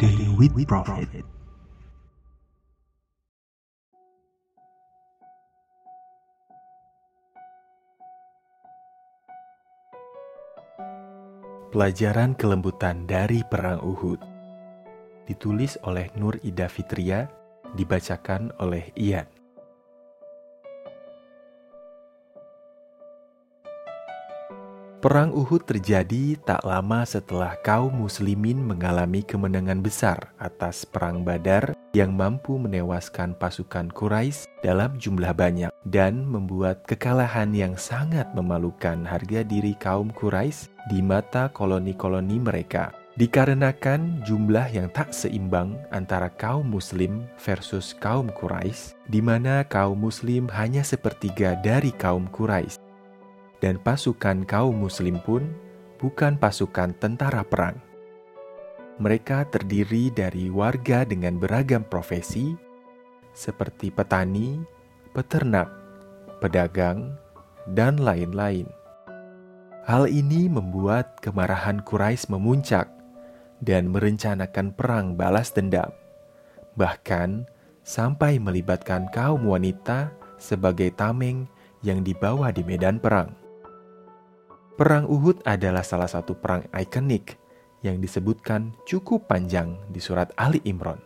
Day with Prophet. Pelajaran kelembutan dari Perang Uhud Ditulis oleh Nur Ida Fitria Dibacakan oleh Ian Perang Uhud terjadi tak lama setelah kaum muslimin mengalami kemenangan besar atas perang Badar yang mampu menewaskan pasukan Quraisy dalam jumlah banyak dan membuat kekalahan yang sangat memalukan harga diri kaum Quraisy di mata koloni-koloni mereka. Dikarenakan jumlah yang tak seimbang antara kaum muslim versus kaum Quraisy, di mana kaum muslim hanya sepertiga dari kaum Quraisy dan pasukan kaum Muslim pun bukan pasukan tentara perang. Mereka terdiri dari warga dengan beragam profesi, seperti petani, peternak, pedagang, dan lain-lain. Hal ini membuat kemarahan Quraisy memuncak dan merencanakan perang balas dendam, bahkan sampai melibatkan kaum wanita sebagai tameng yang dibawa di medan perang. Perang Uhud adalah salah satu perang ikonik yang disebutkan cukup panjang di surat Ali Imran.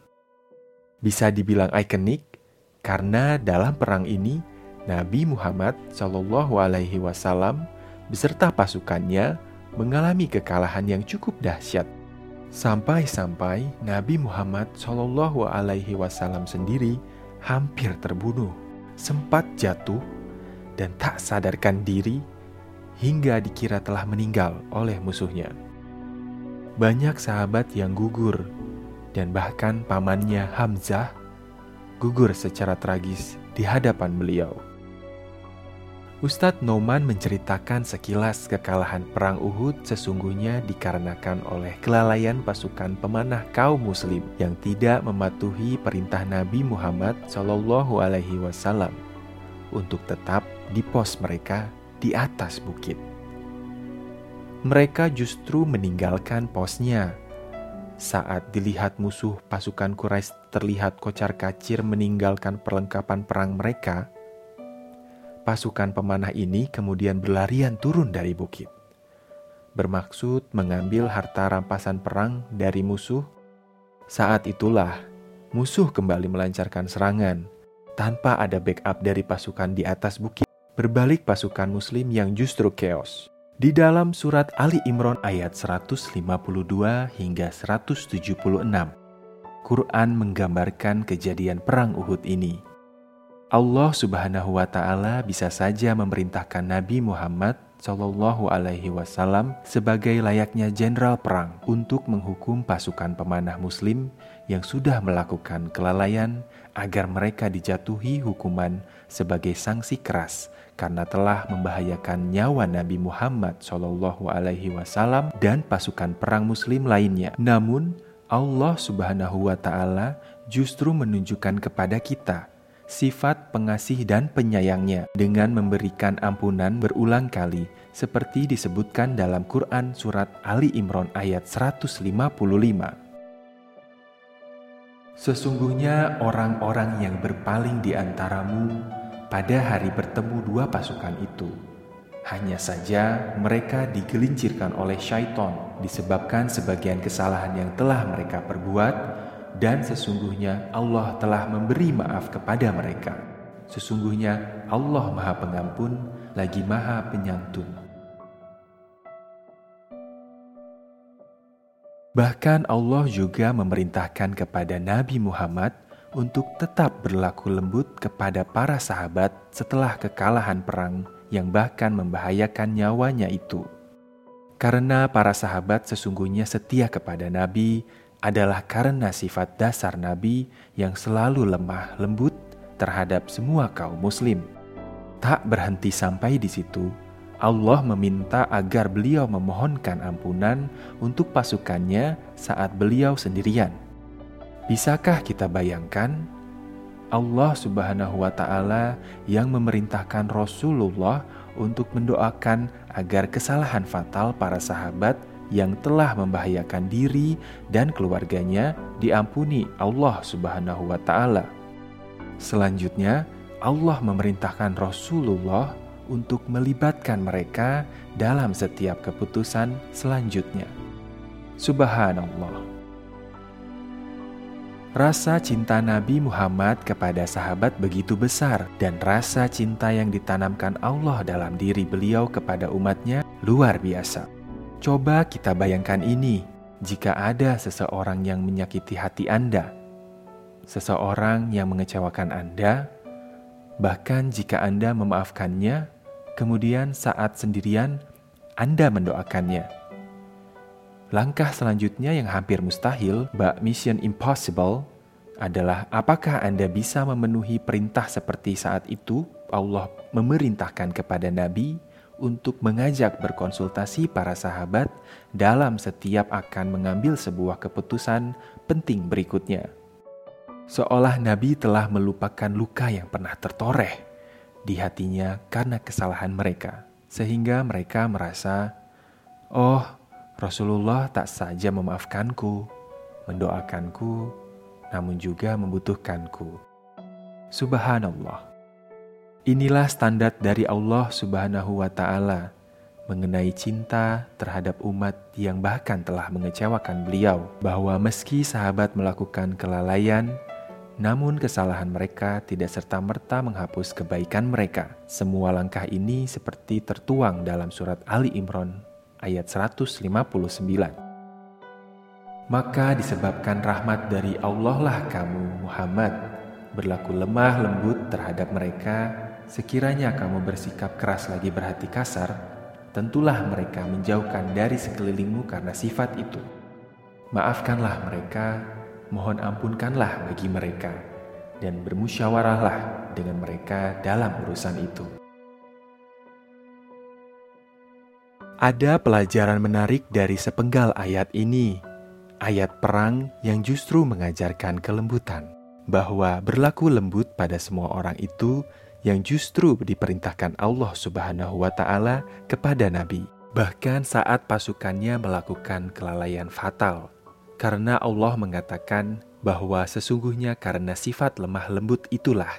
Bisa dibilang ikonik karena dalam perang ini Nabi Muhammad Shallallahu Alaihi Wasallam beserta pasukannya mengalami kekalahan yang cukup dahsyat. Sampai-sampai Nabi Muhammad Shallallahu Alaihi Wasallam sendiri hampir terbunuh, sempat jatuh dan tak sadarkan diri hingga dikira telah meninggal oleh musuhnya. Banyak sahabat yang gugur, dan bahkan pamannya Hamzah gugur secara tragis di hadapan beliau. Ustadz Noman menceritakan sekilas kekalahan Perang Uhud sesungguhnya dikarenakan oleh kelalaian pasukan pemanah kaum Muslim yang tidak mematuhi perintah Nabi Muhammad Wasallam untuk tetap di pos mereka di atas bukit. Mereka justru meninggalkan posnya. Saat dilihat musuh pasukan Quraisy terlihat kocar-kacir meninggalkan perlengkapan perang mereka, pasukan pemanah ini kemudian berlarian turun dari bukit. Bermaksud mengambil harta rampasan perang dari musuh. Saat itulah musuh kembali melancarkan serangan tanpa ada backup dari pasukan di atas bukit berbalik pasukan muslim yang justru chaos. Di dalam surat Ali Imran ayat 152 hingga 176, Quran menggambarkan kejadian perang Uhud ini. Allah Subhanahu wa taala bisa saja memerintahkan Nabi Muhammad Shallallahu alaihi wasallam sebagai layaknya jenderal perang untuk menghukum pasukan pemanah muslim yang sudah melakukan kelalaian agar mereka dijatuhi hukuman sebagai sanksi keras karena telah membahayakan nyawa Nabi Muhammad Shallallahu Alaihi Wasallam dan pasukan perang Muslim lainnya. Namun Allah Subhanahu Wa Taala justru menunjukkan kepada kita sifat pengasih dan penyayangnya dengan memberikan ampunan berulang kali seperti disebutkan dalam Quran surat Ali Imran ayat 155. Sesungguhnya orang-orang yang berpaling di antaramu pada hari bertemu dua pasukan itu. Hanya saja mereka digelincirkan oleh syaiton disebabkan sebagian kesalahan yang telah mereka perbuat dan sesungguhnya Allah telah memberi maaf kepada mereka. Sesungguhnya Allah Maha Pengampun lagi Maha Penyantun. Bahkan Allah juga memerintahkan kepada Nabi Muhammad untuk tetap berlaku lembut kepada para sahabat setelah kekalahan perang yang bahkan membahayakan nyawanya itu. Karena para sahabat sesungguhnya setia kepada Nabi adalah karena sifat dasar Nabi yang selalu lemah lembut terhadap semua kaum Muslim. Tak berhenti sampai di situ, Allah meminta agar beliau memohonkan ampunan untuk pasukannya saat beliau sendirian Bisakah kita bayangkan Allah Subhanahu wa Ta'ala yang memerintahkan Rasulullah untuk mendoakan agar kesalahan fatal para sahabat yang telah membahayakan diri dan keluarganya diampuni Allah Subhanahu wa taala. Selanjutnya, Allah memerintahkan Rasulullah untuk melibatkan mereka dalam setiap keputusan selanjutnya. Subhanallah. Rasa cinta Nabi Muhammad kepada sahabat begitu besar dan rasa cinta yang ditanamkan Allah dalam diri beliau kepada umatnya luar biasa. Coba kita bayangkan ini, jika ada seseorang yang menyakiti hati Anda, seseorang yang mengecewakan Anda, bahkan jika Anda memaafkannya, kemudian saat sendirian Anda mendoakannya. Langkah selanjutnya yang hampir mustahil, bak mission impossible, adalah apakah Anda bisa memenuhi perintah seperti saat itu? Allah memerintahkan kepada Nabi untuk mengajak berkonsultasi para sahabat dalam setiap akan mengambil sebuah keputusan penting berikutnya. Seolah Nabi telah melupakan luka yang pernah tertoreh di hatinya karena kesalahan mereka, sehingga mereka merasa, "Oh, Rasulullah tak saja memaafkanku, mendoakanku, namun juga membutuhkanku. Subhanallah. Inilah standar dari Allah Subhanahu wa Ta'ala mengenai cinta terhadap umat yang bahkan telah mengecewakan beliau, bahwa meski sahabat melakukan kelalaian, namun kesalahan mereka tidak serta-merta menghapus kebaikan mereka. Semua langkah ini seperti tertuang dalam surat Ali Imran ayat 159. Maka disebabkan rahmat dari Allah lah kamu Muhammad berlaku lemah lembut terhadap mereka sekiranya kamu bersikap keras lagi berhati kasar tentulah mereka menjauhkan dari sekelilingmu karena sifat itu maafkanlah mereka mohon ampunkanlah bagi mereka dan bermusyawarahlah dengan mereka dalam urusan itu Ada pelajaran menarik dari sepenggal ayat ini. Ayat perang yang justru mengajarkan kelembutan, bahwa berlaku lembut pada semua orang itu yang justru diperintahkan Allah Subhanahu wa Ta'ala kepada Nabi, bahkan saat pasukannya melakukan kelalaian fatal, karena Allah mengatakan bahwa sesungguhnya karena sifat lemah lembut itulah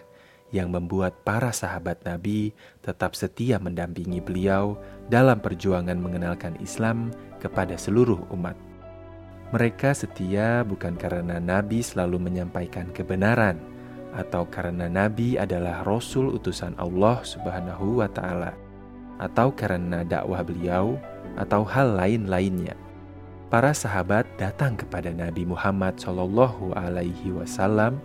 yang membuat para sahabat Nabi tetap setia mendampingi beliau dalam perjuangan mengenalkan Islam kepada seluruh umat. Mereka setia bukan karena Nabi selalu menyampaikan kebenaran atau karena Nabi adalah rasul utusan Allah Subhanahu wa taala atau karena dakwah beliau atau hal lain-lainnya. Para sahabat datang kepada Nabi Muhammad Shallallahu alaihi wasallam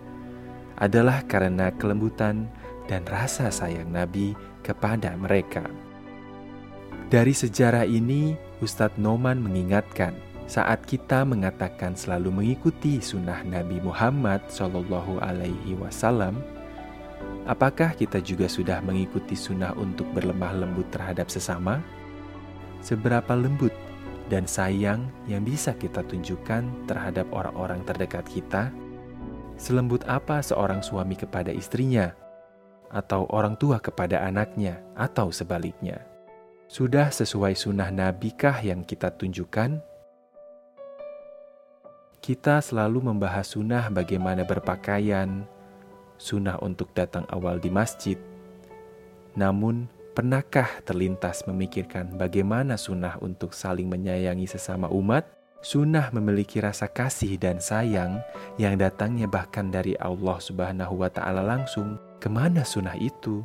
adalah karena kelembutan dan rasa sayang Nabi kepada mereka. Dari sejarah ini, Ustadz Noman mengingatkan saat kita mengatakan selalu mengikuti sunnah Nabi Muhammad Shallallahu Alaihi Wasallam, apakah kita juga sudah mengikuti sunnah untuk berlemah lembut terhadap sesama? Seberapa lembut dan sayang yang bisa kita tunjukkan terhadap orang-orang terdekat kita? Selembut apa seorang suami kepada istrinya, atau orang tua kepada anaknya, atau sebaliknya? Sudah sesuai sunnah Nabi kah yang kita tunjukkan? Kita selalu membahas sunnah bagaimana berpakaian, sunnah untuk datang awal di masjid. Namun, pernahkah terlintas memikirkan bagaimana sunnah untuk saling menyayangi sesama umat? Sunnah memiliki rasa kasih dan sayang yang datangnya bahkan dari Allah Subhanahu wa Ta'ala langsung. Ke mana sunnah itu?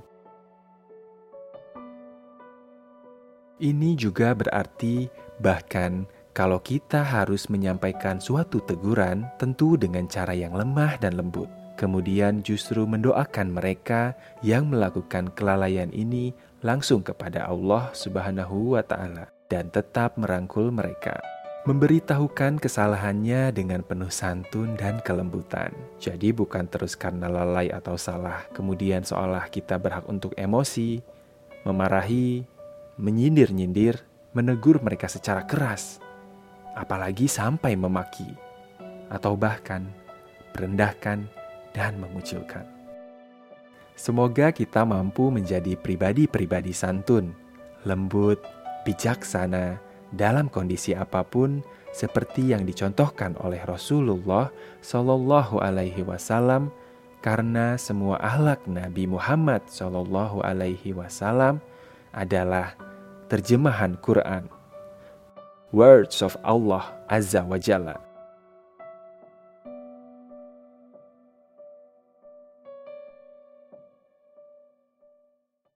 Ini juga berarti, bahkan kalau kita harus menyampaikan suatu teguran, tentu dengan cara yang lemah dan lembut. Kemudian justru mendoakan mereka yang melakukan kelalaian ini langsung kepada Allah Subhanahu wa Ta'ala dan tetap merangkul mereka memberitahukan kesalahannya dengan penuh santun dan kelembutan. Jadi bukan terus karena lalai atau salah, kemudian seolah kita berhak untuk emosi, memarahi, menyindir-nyindir, menegur mereka secara keras, apalagi sampai memaki, atau bahkan merendahkan dan mengucilkan. Semoga kita mampu menjadi pribadi-pribadi santun, lembut, bijaksana, dalam kondisi apa pun seperti yang dicontohkan oleh Rasulullah Shallallahu alaihi wasallam karena semua ahlak Nabi Muhammad Shallallahu alaihi wasallam adalah terjemahan Quran. Words of Allah Azza wa Jalla.